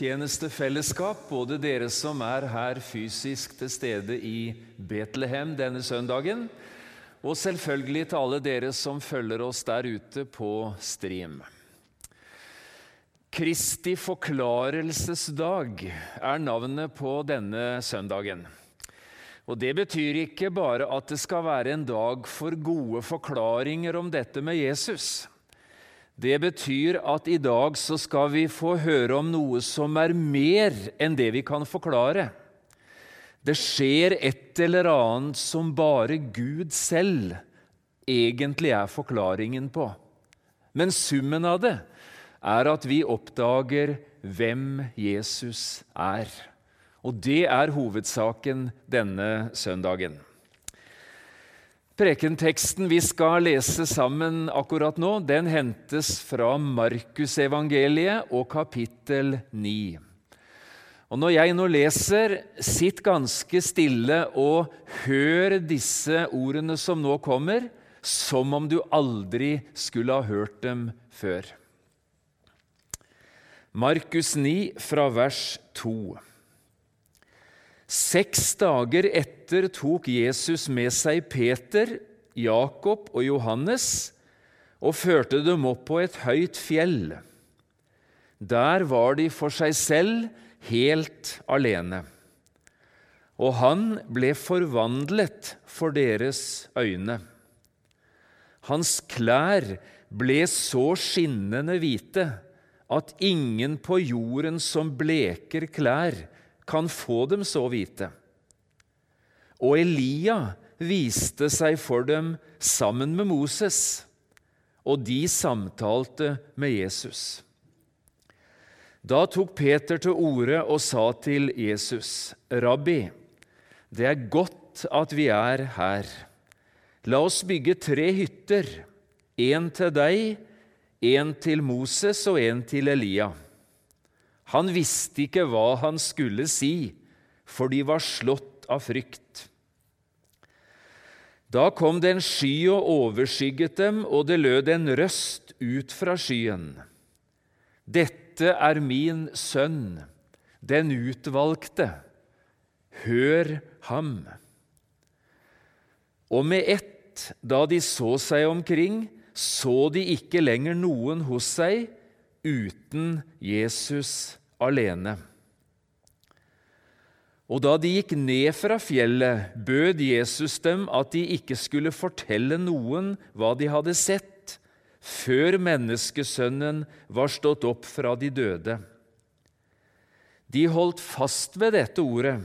tjenestefellesskap, både dere som er her fysisk til stede i Betlehem denne søndagen, og selvfølgelig til alle dere som følger oss der ute på stream. Kristi forklarelsesdag er navnet på denne søndagen. Og Det betyr ikke bare at det skal være en dag for gode forklaringer om dette med Jesus. Det betyr at i dag så skal vi få høre om noe som er mer enn det vi kan forklare. Det skjer et eller annet som bare Gud selv egentlig er forklaringen på. Men summen av det er at vi oppdager hvem Jesus er. Og det er hovedsaken denne søndagen. Prekenteksten vi skal lese sammen akkurat nå, den hentes fra Markusevangeliet og kapittel 9. Og Når jeg nå leser, sitt ganske stille og hør disse ordene som nå kommer, som om du aldri skulle ha hørt dem før. Markus 9 fra vers 2. Seks dager etter tok Jesus med seg Peter, Jakob og Johannes og førte dem opp på et høyt fjell. Der var de for seg selv, helt alene. Og han ble forvandlet for deres øyne. Hans klær ble så skinnende hvite at ingen på jorden som bleker klær, kan få dem så vite. Og Elia viste seg for dem sammen med Moses, og de samtalte med Jesus. Da tok Peter til orde og sa til Jesus, 'Rabbi, det er godt at vi er her. La oss bygge tre hytter, en til deg, en til Moses og en til Elia.' Han visste ikke hva han skulle si, for de var slått av frykt. Da kom det en sky og overskygget dem, og det lød en røst ut fra skyen. Dette er min sønn, den utvalgte. Hør ham. Og med ett, da de så seg omkring, så de ikke lenger noen hos seg uten Jesus alene. Og da de gikk ned fra fjellet, bød Jesus dem at de ikke skulle fortelle noen hva de hadde sett, før menneskesønnen var stått opp fra de døde. De holdt fast ved dette ordet,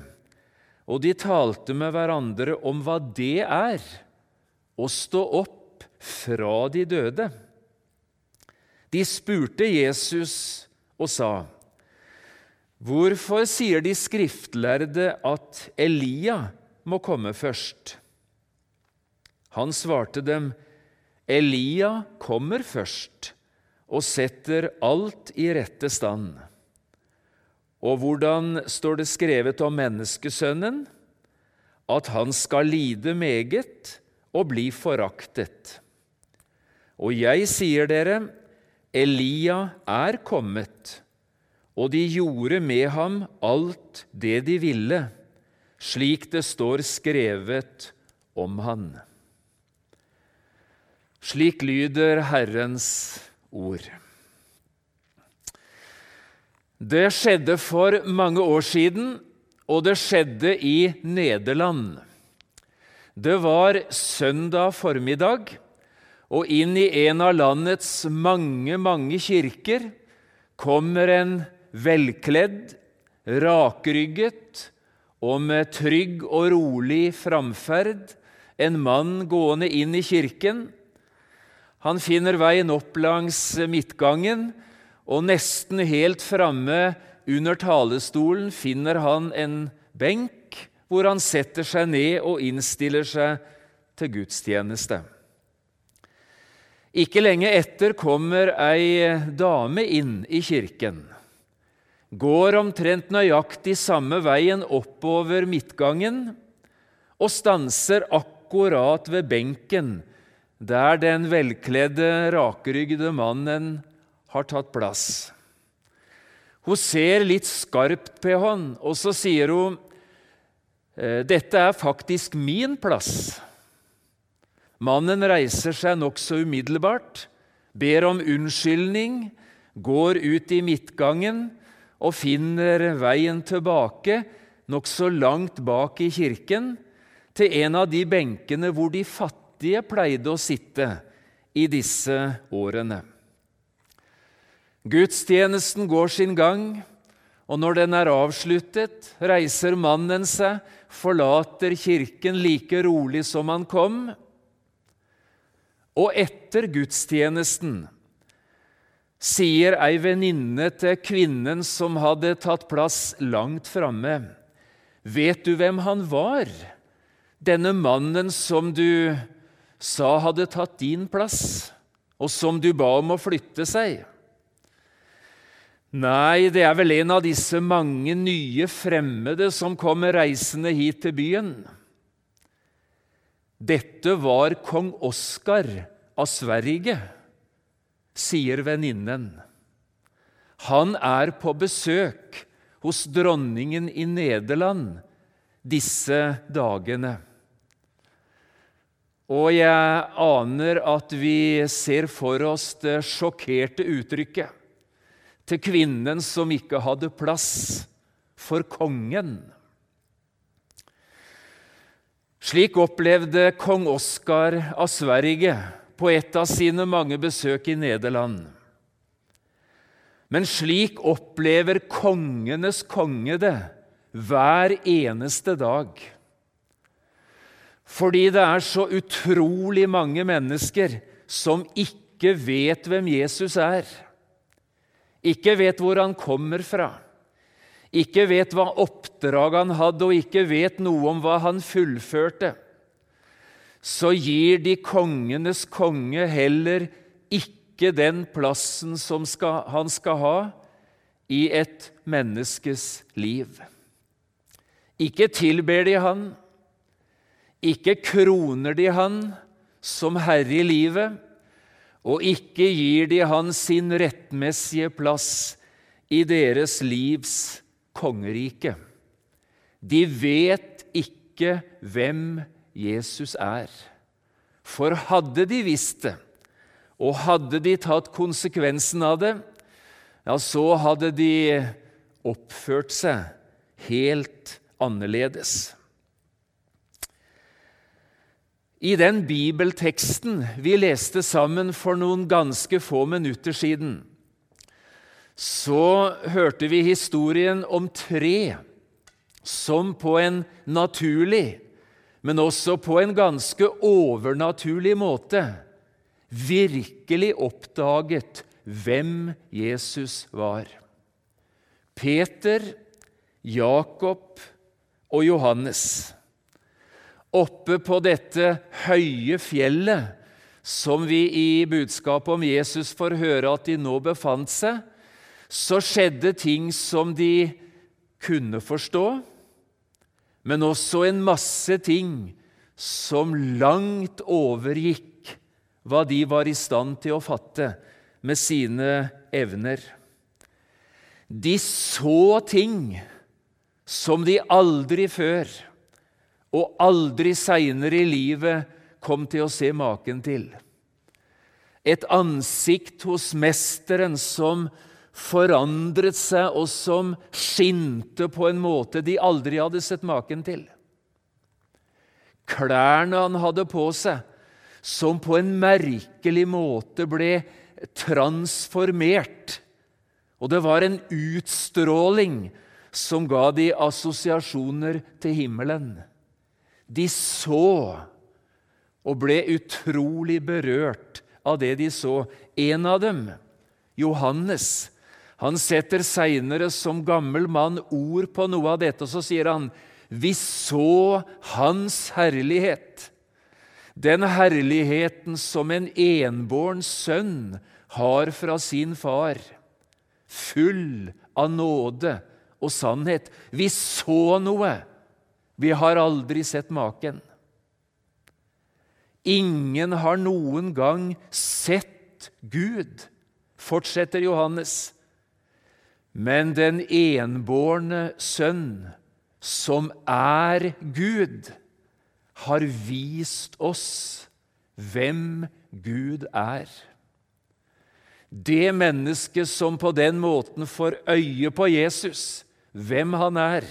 og de talte med hverandre om hva det er å stå opp fra de døde. De spurte Jesus og sa:" Hvorfor sier de skriftlærde at Elia må komme først? Han svarte dem, Elia kommer først og setter alt i rette stand. Og hvordan står det skrevet om menneskesønnen? At han skal lide meget og bli foraktet. Og jeg sier dere, Elia er kommet og de gjorde med ham alt det de ville, slik det står skrevet om han. Slik lyder Herrens ord. Det skjedde for mange år siden, og det skjedde i Nederland. Det var søndag formiddag, og inn i en av landets mange, mange kirker kommer en velkledd, rakrygget og med trygg og rolig framferd, en mann gående inn i kirken. Han finner veien opp langs midtgangen, og nesten helt framme under talestolen finner han en benk hvor han setter seg ned og innstiller seg til gudstjeneste. Ikke lenge etter kommer ei dame inn i kirken. Går omtrent nøyaktig samme veien oppover midtgangen og stanser akkurat ved benken der den velkledde, rakrygde mannen har tatt plass. Hun ser litt skarpt på han, og så sier hun «Eh, dette er faktisk min plass. Mannen reiser seg nokså umiddelbart, ber om unnskyldning, går ut i midtgangen og finner veien tilbake nokså langt bak i kirken, til en av de benkene hvor de fattige pleide å sitte i disse årene. Gudstjenesten går sin gang, og når den er avsluttet, reiser mannen seg, forlater kirken like rolig som han kom. Og etter gudstjenesten sier ei venninne til kvinnen som hadde tatt plass langt framme, Vet du hvem han var, denne mannen som du sa hadde tatt din plass, og som du ba om å flytte seg? Nei, det er vel en av disse mange nye fremmede som kommer reisende hit til byen. Dette var kong Oskar av Sverige, sier venninnen. Han er på besøk hos dronningen i Nederland disse dagene. Og jeg aner at vi ser for oss det sjokkerte uttrykket til kvinnen som ikke hadde plass for kongen. Slik opplevde kong Oskar av Sverige på et av sine mange besøk i Nederland. Men slik opplever kongenes konge det hver eneste dag. Fordi det er så utrolig mange mennesker som ikke vet hvem Jesus er ikke vet hvor han kommer fra, ikke vet hva oppdraget han hadde, og ikke vet noe om hva han fullførte, så gir de kongenes konge heller ikke den plassen som skal, han skal ha i et menneskes liv. Ikke tilber de han, ikke kroner de han som herre i livet, og ikke gir de han sin rettmessige plass i deres livs kongerike. De vet ikke hvem Jesus er. For hadde de visst det, og hadde de tatt konsekvensen av det, ja, så hadde de oppført seg helt annerledes. I den bibelteksten vi leste sammen for noen ganske få minutter siden, så hørte vi historien om tre som på en naturlig, men også på en ganske overnaturlig måte virkelig oppdaget hvem Jesus var. Peter, Jakob og Johannes oppe på dette høye fjellet som vi i budskapet om Jesus får høre at de nå befant seg, så skjedde ting som de kunne forstå, men også en masse ting som langt overgikk hva de var i stand til å fatte med sine evner. De så ting som de aldri før og aldri seinere i livet kom til å se maken til. Et ansikt hos Mesteren som forandret seg, og som skinte på en måte de aldri hadde sett maken til. Klærne han hadde på seg, som på en merkelig måte ble transformert. Og det var en utstråling som ga de assosiasjoner til himmelen. De så og ble utrolig berørt av det de så. En av dem, Johannes, Han setter seinere som gammel mann ord på noe av dette, og så sier han vi så Hans herlighet. Den herligheten som en enbåren sønn har fra sin far, full av nåde og sannhet. Vi så noe. Vi har aldri sett maken. Ingen har noen gang sett Gud, fortsetter Johannes. Men den enbårne sønn, som er Gud, har vist oss hvem Gud er. Det mennesket som på den måten får øye på Jesus, hvem han er,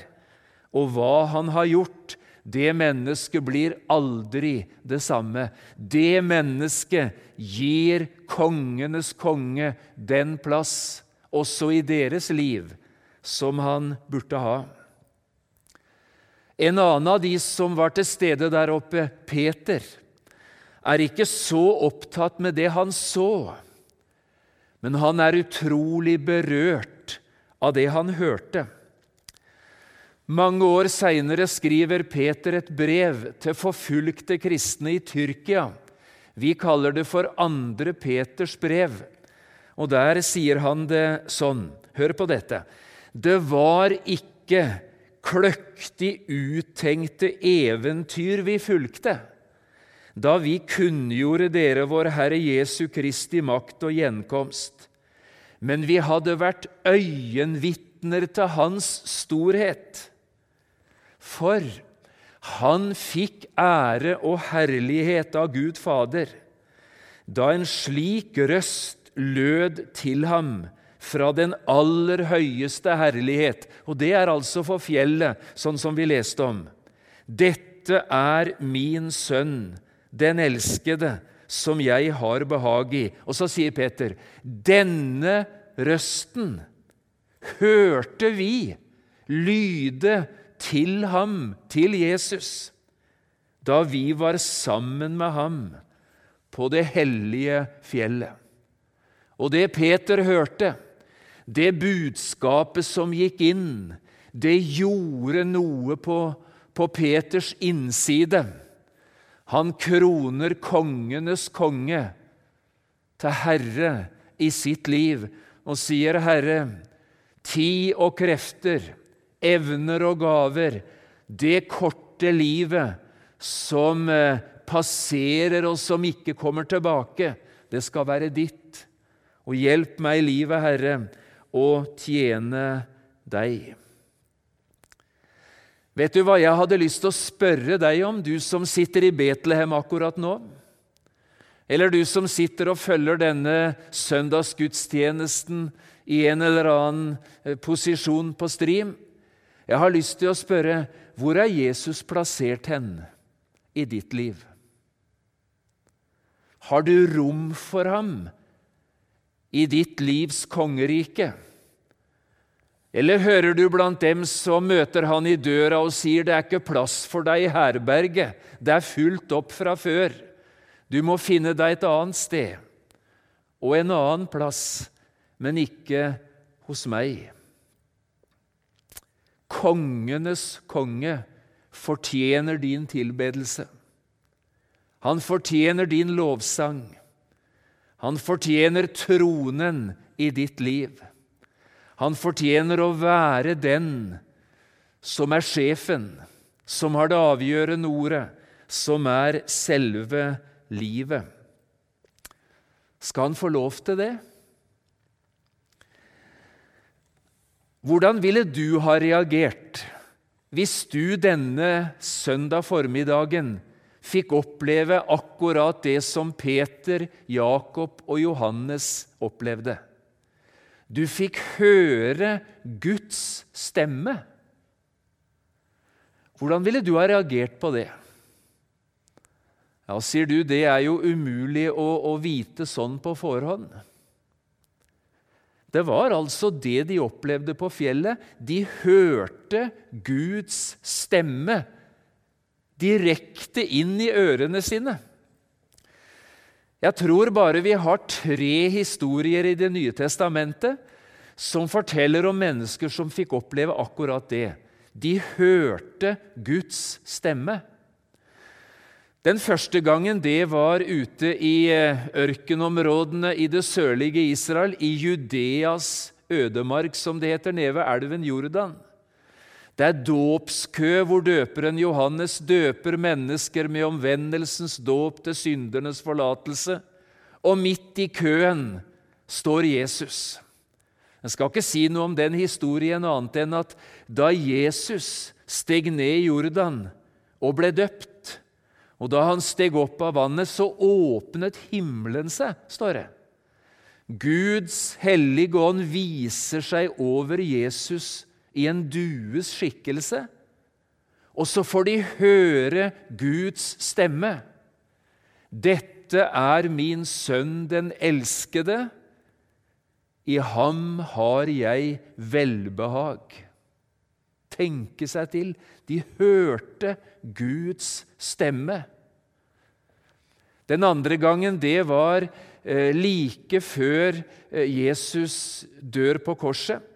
og hva han har gjort, det mennesket blir aldri det samme. Det mennesket gir kongenes konge den plass, også i deres liv, som han burde ha. En annen av de som var til stede der oppe, Peter, er ikke så opptatt med det han så, men han er utrolig berørt av det han hørte. Mange år seinere skriver Peter et brev til forfulgte kristne i Tyrkia. Vi kaller det for andre Peters brev. Og der sier han det sånn Hør på dette. Det var ikke kløktig uttenkte eventyr vi fulgte, da vi kunngjorde dere vår Herre Jesu Kristi makt og gjenkomst. Men vi hadde vært øyenvitner til Hans storhet. For han fikk ære og herlighet av Gud Fader da en slik røst lød til ham fra den aller høyeste herlighet. Og det er altså for fjellet, sånn som vi leste om. Dette er min sønn, den elskede, som jeg har behag i. Og så sier Peter, denne røsten hørte vi lyde til ham, til Jesus, da vi var sammen med ham på det hellige fjellet. Og det Peter hørte, det budskapet som gikk inn, det gjorde noe på, på Peters innside. Han kroner kongenes konge til herre i sitt liv og sier, 'Herre, tid og krefter, evner og gaver, det korte livet som eh, passerer og som ikke kommer tilbake, det skal være ditt. Og hjelp meg i livet, Herre, å tjene deg. Vet du hva jeg hadde lyst til å spørre deg om, du som sitter i Betlehem akkurat nå? Eller du som sitter og følger denne søndagsgudstjenesten i en eller annen eh, posisjon på stream? Jeg har lyst til å spørre hvor er Jesus plassert hen i ditt liv? Har du rom for ham i ditt livs kongerike? Eller hører du blant dem som møter han i døra og sier 'det er ikke plass for deg i herberget', 'det er fullt opp fra før', 'du må finne deg et annet sted', og en annen plass, men ikke hos meg. Kongenes konge fortjener din tilbedelse. Han fortjener din lovsang. Han fortjener tronen i ditt liv. Han fortjener å være den som er sjefen, som har det avgjørende ordet, som er selve livet. Skal han få lov til det? Hvordan ville du ha reagert hvis du denne søndag formiddagen fikk oppleve akkurat det som Peter, Jakob og Johannes opplevde? Du fikk høre Guds stemme. Hvordan ville du ha reagert på det? Ja, sier du, det er jo umulig å, å vite sånn på forhånd. Det var altså det de opplevde på fjellet. De hørte Guds stemme direkte inn i ørene sine. Jeg tror bare vi har tre historier i Det nye testamentet som forteller om mennesker som fikk oppleve akkurat det. De hørte Guds stemme. Den første gangen det var ute i eh, ørkenområdene i det sørlige Israel, i Judeas ødemark, som det heter, nede ved elven Jordan. Det er dåpskø hvor døperen Johannes døper mennesker med omvendelsens dåp til syndernes forlatelse. Og midt i køen står Jesus. Jeg skal ikke si noe om den historien annet enn at da Jesus steg ned i Jordan og ble døpt, og da han steg opp av vannet, så åpnet himmelen seg, står det. Guds hellige ånd viser seg over Jesus i en dues skikkelse. Og så får de høre Guds stemme. Dette er min sønn den elskede. I ham har jeg velbehag. Tenke seg til. De hørte Guds stemme. Den andre gangen det var eh, like før eh, Jesus dør på korset.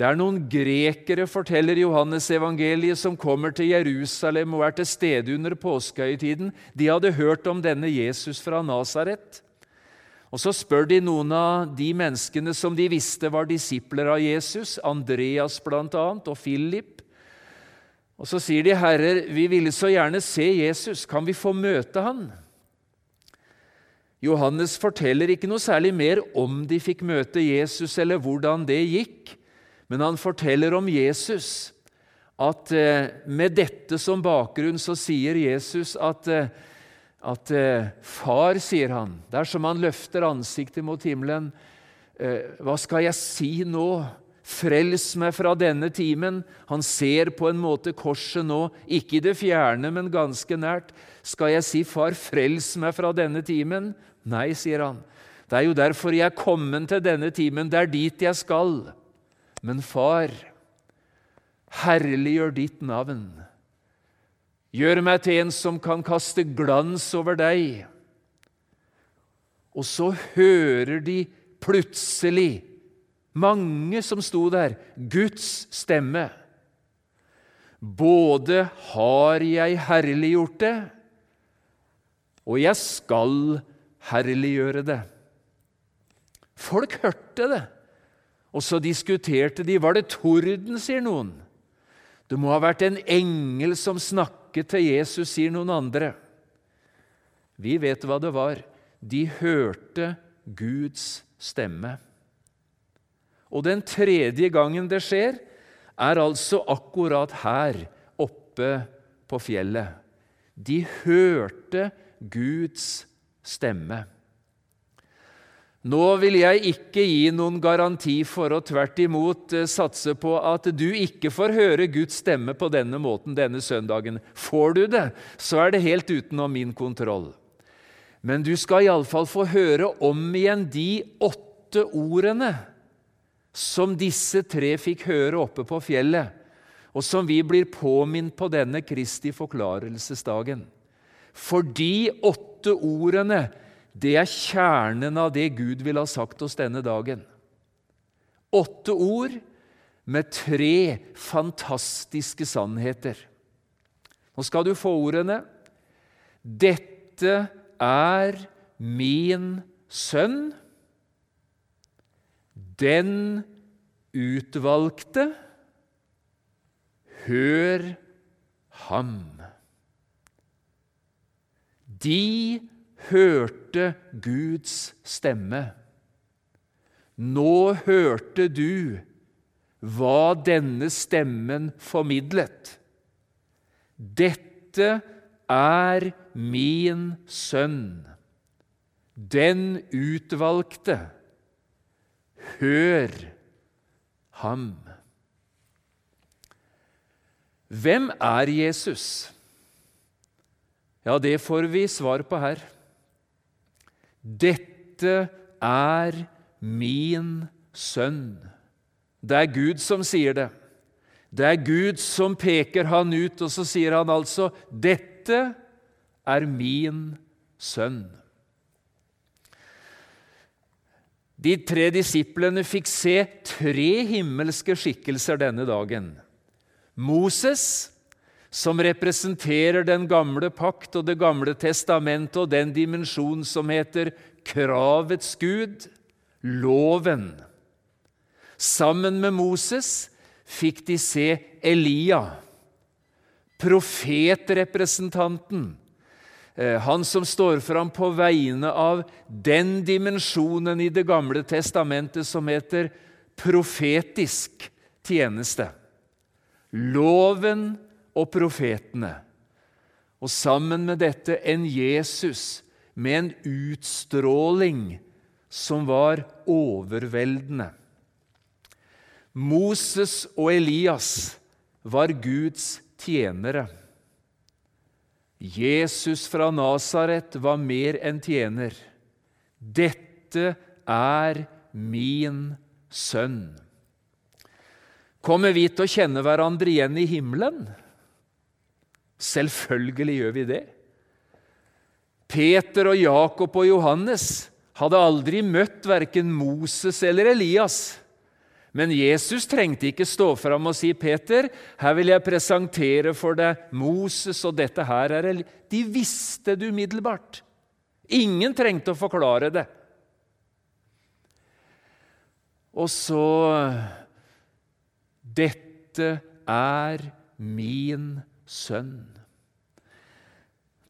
Det er noen grekere, forteller Johannes evangeliet, som kommer til Jerusalem og er til stede under påskehøytiden. De hadde hørt om denne Jesus fra Nasaret. Og Så spør de noen av de menneskene som de visste var disipler av Jesus, Andreas bl.a. og Philip. Og Så sier de, 'Herrer, vi ville så gjerne se Jesus. Kan vi få møte han?' Johannes forteller ikke noe særlig mer om de fikk møte Jesus, eller hvordan det gikk, men han forteller om Jesus. At eh, med dette som bakgrunn så sier Jesus at, eh, at eh, Far, sier han, dersom han løfter ansiktet mot himmelen, hva skal jeg si nå? Frels meg fra denne timen. Han ser på en måte korset nå, ikke i det fjerne, men ganske nært. Skal jeg si, Far, frels meg fra denne timen? Nei, sier han. Det er jo derfor jeg er kommet til denne timen. Det er dit jeg skal. Men far, herliggjør ditt navn. Gjør meg til en som kan kaste glans over deg. Og så hører de plutselig, mange som sto der, Guds stemme. Både har jeg herliggjort det, og jeg skal herliggjøre det. Folk hørte det, og så diskuterte de. Var det torden, sier noen. Det må ha vært en engel som snakket til Jesus, sier noen andre. Vi vet hva det var. De hørte Guds stemme. Og den tredje gangen det skjer, er altså akkurat her oppe på fjellet. De hørte Guds stemme. Nå vil jeg ikke gi noen garanti for å tvert imot eh, satse på at du ikke får høre Guds stemme på denne måten denne søndagen. Får du det, så er det helt utenom min kontroll. Men du skal iallfall få høre om igjen de åtte ordene som disse tre fikk høre oppe på fjellet, og som vi blir påminnet på denne Kristi forklarelsesdagen. For de åtte ordene, det er kjernen av det Gud vil ha sagt oss denne dagen. Åtte ord med tre fantastiske sannheter. Nå skal du få ordene. Dette er min sønn, den utvalgte. Hør ham. De hørte Guds stemme. Nå hørte du hva denne stemmen formidlet. Dette er min sønn, den utvalgte. Hør ham. Hvem er Jesus? Ja, det får vi svar på her. Dette er min sønn. Det er Gud som sier det. Det er Gud som peker han ut, og så sier han altså 'Dette er min sønn'. De tre disiplene fikk se tre himmelske skikkelser denne dagen. Moses, som representerer den gamle pakt og Det gamle testamentet og den dimensjon som heter kravets gud, loven. Sammen med Moses fikk de se Elia, profetrepresentanten, Eh, han som står fram på vegne av den dimensjonen i Det gamle testamentet som heter profetisk tjeneste. Loven og profetene. Og sammen med dette en Jesus med en utstråling som var overveldende. Moses og Elias var Guds tjenere. Jesus fra Nasaret var mer enn tjener. Dette er min sønn. Kommer vi til å kjenne hverandre igjen i himmelen? Selvfølgelig gjør vi det. Peter og Jakob og Johannes hadde aldri møtt verken Moses eller Elias. Men Jesus trengte ikke stå fram og si, 'Peter, her vil jeg presentere for deg Moses, og dette her er Eli.' De visste det umiddelbart. Ingen trengte å forklare det. Og så Dette er min sønn.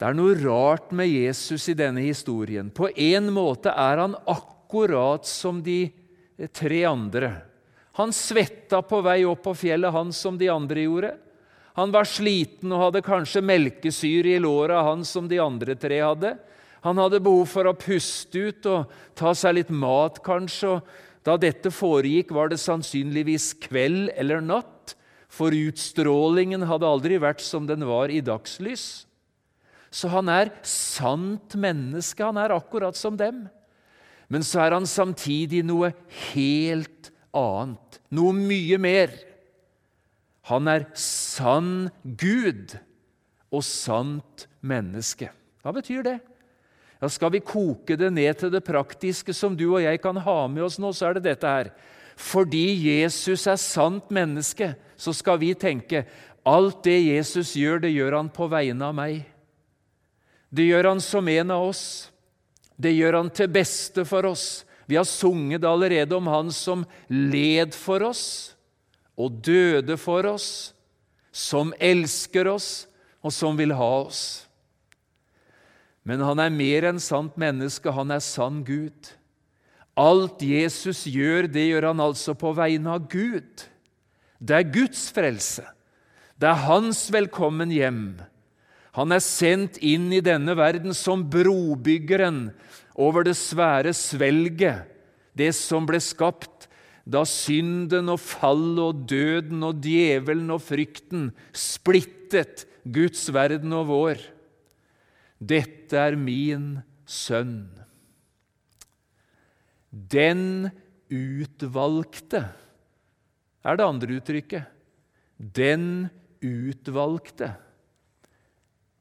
Det er noe rart med Jesus i denne historien. På en måte er han akkurat som de tre andre. Han svetta på vei opp på fjellet, han som de andre gjorde. Han var sliten og hadde kanskje melkesyre i låra, han som de andre tre hadde. Han hadde behov for å puste ut og ta seg litt mat, kanskje. og Da dette foregikk, var det sannsynligvis kveld eller natt, for utstrålingen hadde aldri vært som den var i dagslys. Så han er sant menneske, han er akkurat som dem. Men så er han samtidig noe helt annet, noe mye mer. Han er sann Gud og sant menneske. Hva betyr det? Ja, Skal vi koke det ned til det praktiske som du og jeg kan ha med oss nå, så er det dette her. Fordi Jesus er sant menneske, så skal vi tenke alt det Jesus gjør, det gjør han på vegne av meg. Det gjør han som en av oss. Det gjør han til beste for oss. Vi har sunget allerede om Han som led for oss og døde for oss, som elsker oss og som vil ha oss. Men han er mer enn sant menneske, han er sann Gud. Alt Jesus gjør, det gjør han altså på vegne av Gud. Det er Guds frelse. Det er hans velkommen hjem. Han er sendt inn i denne verden som brobyggeren over det svære svelget, det som ble skapt da synden og fallet og døden og djevelen og frykten splittet Guds verden og vår. Dette er min sønn. Den utvalgte er det andre uttrykket. Den utvalgte.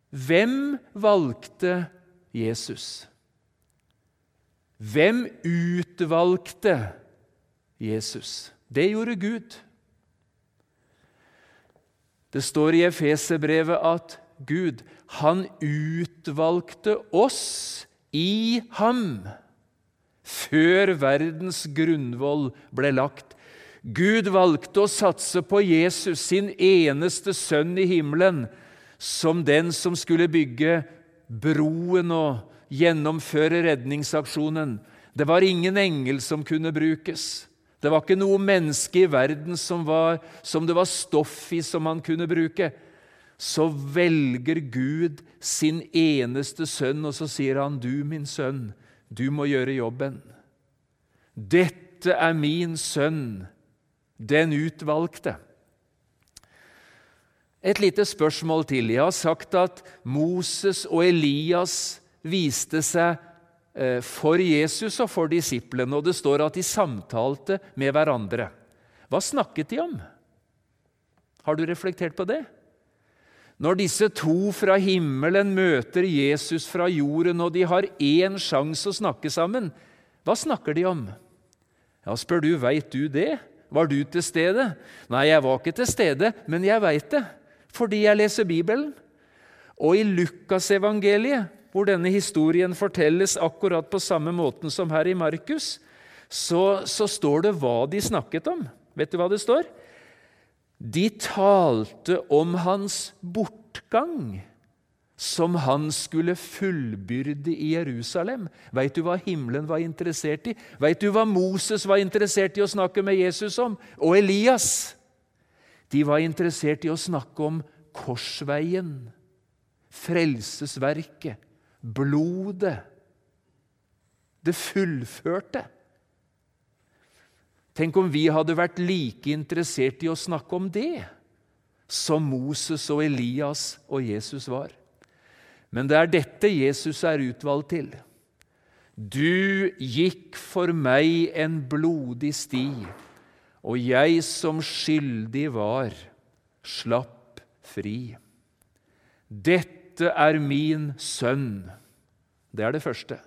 Hvem valgte Jesus? Hvem utvalgte Jesus? Det gjorde Gud. Det står i Efeserbrevet at Gud, han utvalgte oss i ham før verdens grunnvoll ble lagt. Gud valgte å satse på Jesus, sin eneste sønn i himmelen, som den som skulle bygge broen og gjennomføre redningsaksjonen. Det var ingen engel som kunne brukes. Det var ikke noe menneske i verden som, var, som det var stoff i som han kunne bruke. Så velger Gud sin eneste sønn, og så sier han, 'Du, min sønn, du må gjøre jobben.' Dette er min sønn, den utvalgte. Et lite spørsmål til. Jeg har sagt at Moses og Elias viste seg eh, for Jesus og for disiplene, og det står at de samtalte med hverandre. Hva snakket de om? Har du reflektert på det? Når disse to fra himmelen møter Jesus fra jorden, og de har én sjanse å snakke sammen, hva snakker de om? Ja, spør du, veit du det? Var du til stede? Nei, jeg var ikke til stede, men jeg veit det, fordi jeg leser Bibelen. Og i Lukasevangeliet, hvor denne historien fortelles akkurat på samme måten som her i Markus, så, så står det hva de snakket om. Vet du hva det står? De talte om hans bortgang som han skulle fullbyrde i Jerusalem. Veit du hva himmelen var interessert i? Veit du hva Moses var interessert i å snakke med Jesus om? Og Elias? De var interessert i å snakke om korsveien, frelsesverket, blodet, det fullførte. Tenk om vi hadde vært like interessert i å snakke om det som Moses og Elias og Jesus var. Men det er dette Jesus er utvalgt til. Du gikk for meg en blodig sti, og jeg som skyldig var, slapp fri. Dette er min sønn. Det er det første.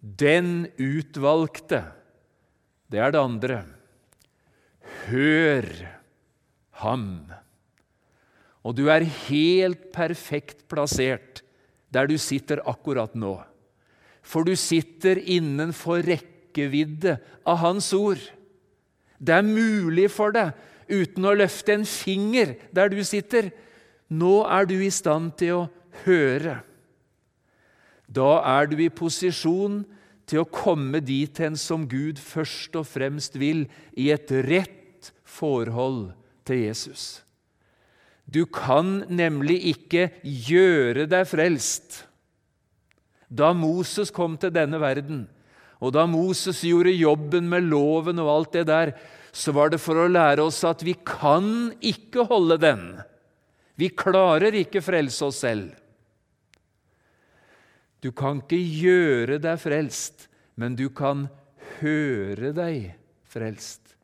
Den utvalgte. Det er det andre. Hør ham. Og du er helt perfekt plassert der du sitter akkurat nå. For du sitter innenfor rekkevidde av Hans ord. Det er mulig for deg, uten å løfte en finger der du sitter. Nå er du i stand til å høre. Da er du i posisjon til å komme dit hen som Gud først og fremst vil, i et rett forhold til Jesus. Du kan nemlig ikke gjøre deg frelst. Da Moses kom til denne verden, og da Moses gjorde jobben med loven og alt det der, så var det for å lære oss at vi kan ikke holde den. Vi klarer ikke frelse oss selv. Du kan ikke gjøre deg frelst, men du kan høre deg frelst.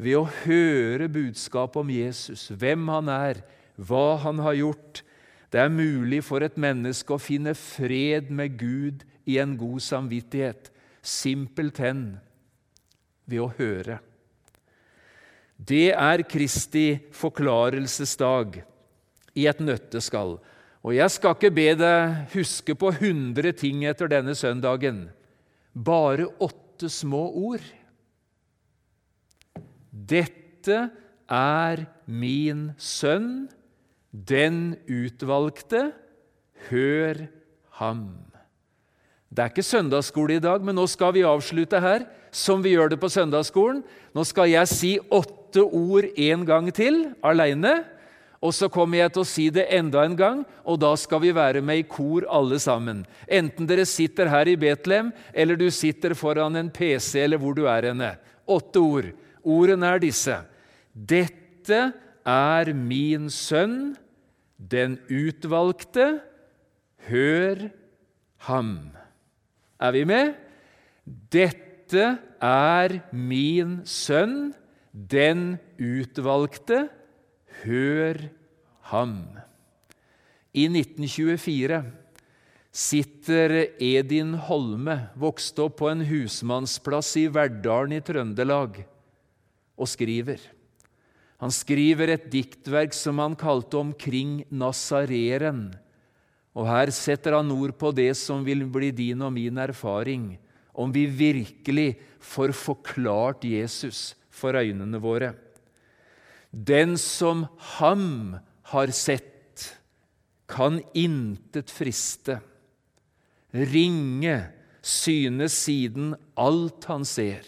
Ved å høre budskapet om Jesus, hvem han er, hva han har gjort. Det er mulig for et menneske å finne fred med Gud i en god samvittighet, simpelthen ved å høre. Det er Kristi forklarelsesdag i et nøtteskall. Og jeg skal ikke be deg huske på hundre ting etter denne søndagen. Bare åtte små ord. Dette er min sønn den utvalgte, hør ham. Det er ikke søndagsskole i dag, men nå skal vi avslutte her som vi gjør det på søndagsskolen. Nå skal jeg si åtte ord en gang til aleine. Og så kommer jeg til å si det enda en gang, og da skal vi være med i kor alle sammen. Enten dere sitter her i Betlehem, eller du sitter foran en PC, eller hvor du er henne. Åtte ord. Ordene er disse. Dette er min sønn, den utvalgte, hør ham. Er vi med? Dette er min sønn, den utvalgte, hør ham. I 1924 sitter Edin Holme, vokst opp på en husmannsplass i Verdalen i Trøndelag, og skriver. Han skriver et diktverk som han kalte 'Omkring Nazareren'. Og her setter han ord på det som vil bli din og min erfaring, om vi virkelig får forklart Jesus for øynene våre. Den som ham har sett, kan intet friste. Ringe synes siden alt han ser.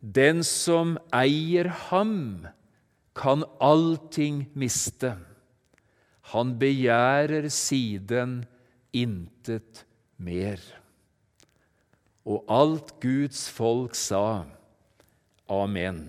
Den som eier ham, kan allting miste. Han begjærer siden intet mer. Og alt Guds folk sa. Amen.